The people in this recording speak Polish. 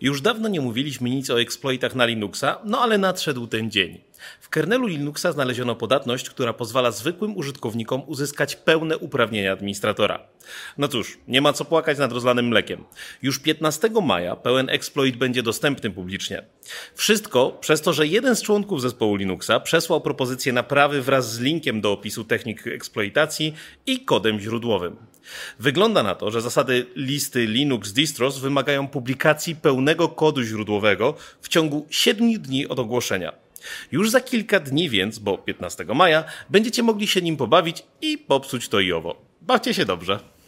Już dawno nie mówiliśmy nic o eksploitach na Linuxa, no ale nadszedł ten dzień. W kernelu Linuxa znaleziono podatność, która pozwala zwykłym użytkownikom uzyskać pełne uprawnienia administratora. No cóż, nie ma co płakać nad rozlanym mlekiem. Już 15 maja pełen exploit będzie dostępny publicznie. Wszystko przez to, że jeden z członków zespołu Linuxa przesłał propozycję naprawy wraz z linkiem do opisu technik eksploitacji i kodem źródłowym. Wygląda na to, że zasady listy Linux distros wymagają publikacji pełnego kodu źródłowego w ciągu 7 dni od ogłoszenia. Już za kilka dni więc, bo 15 maja, będziecie mogli się nim pobawić i popsuć to i owo. Bawcie się dobrze.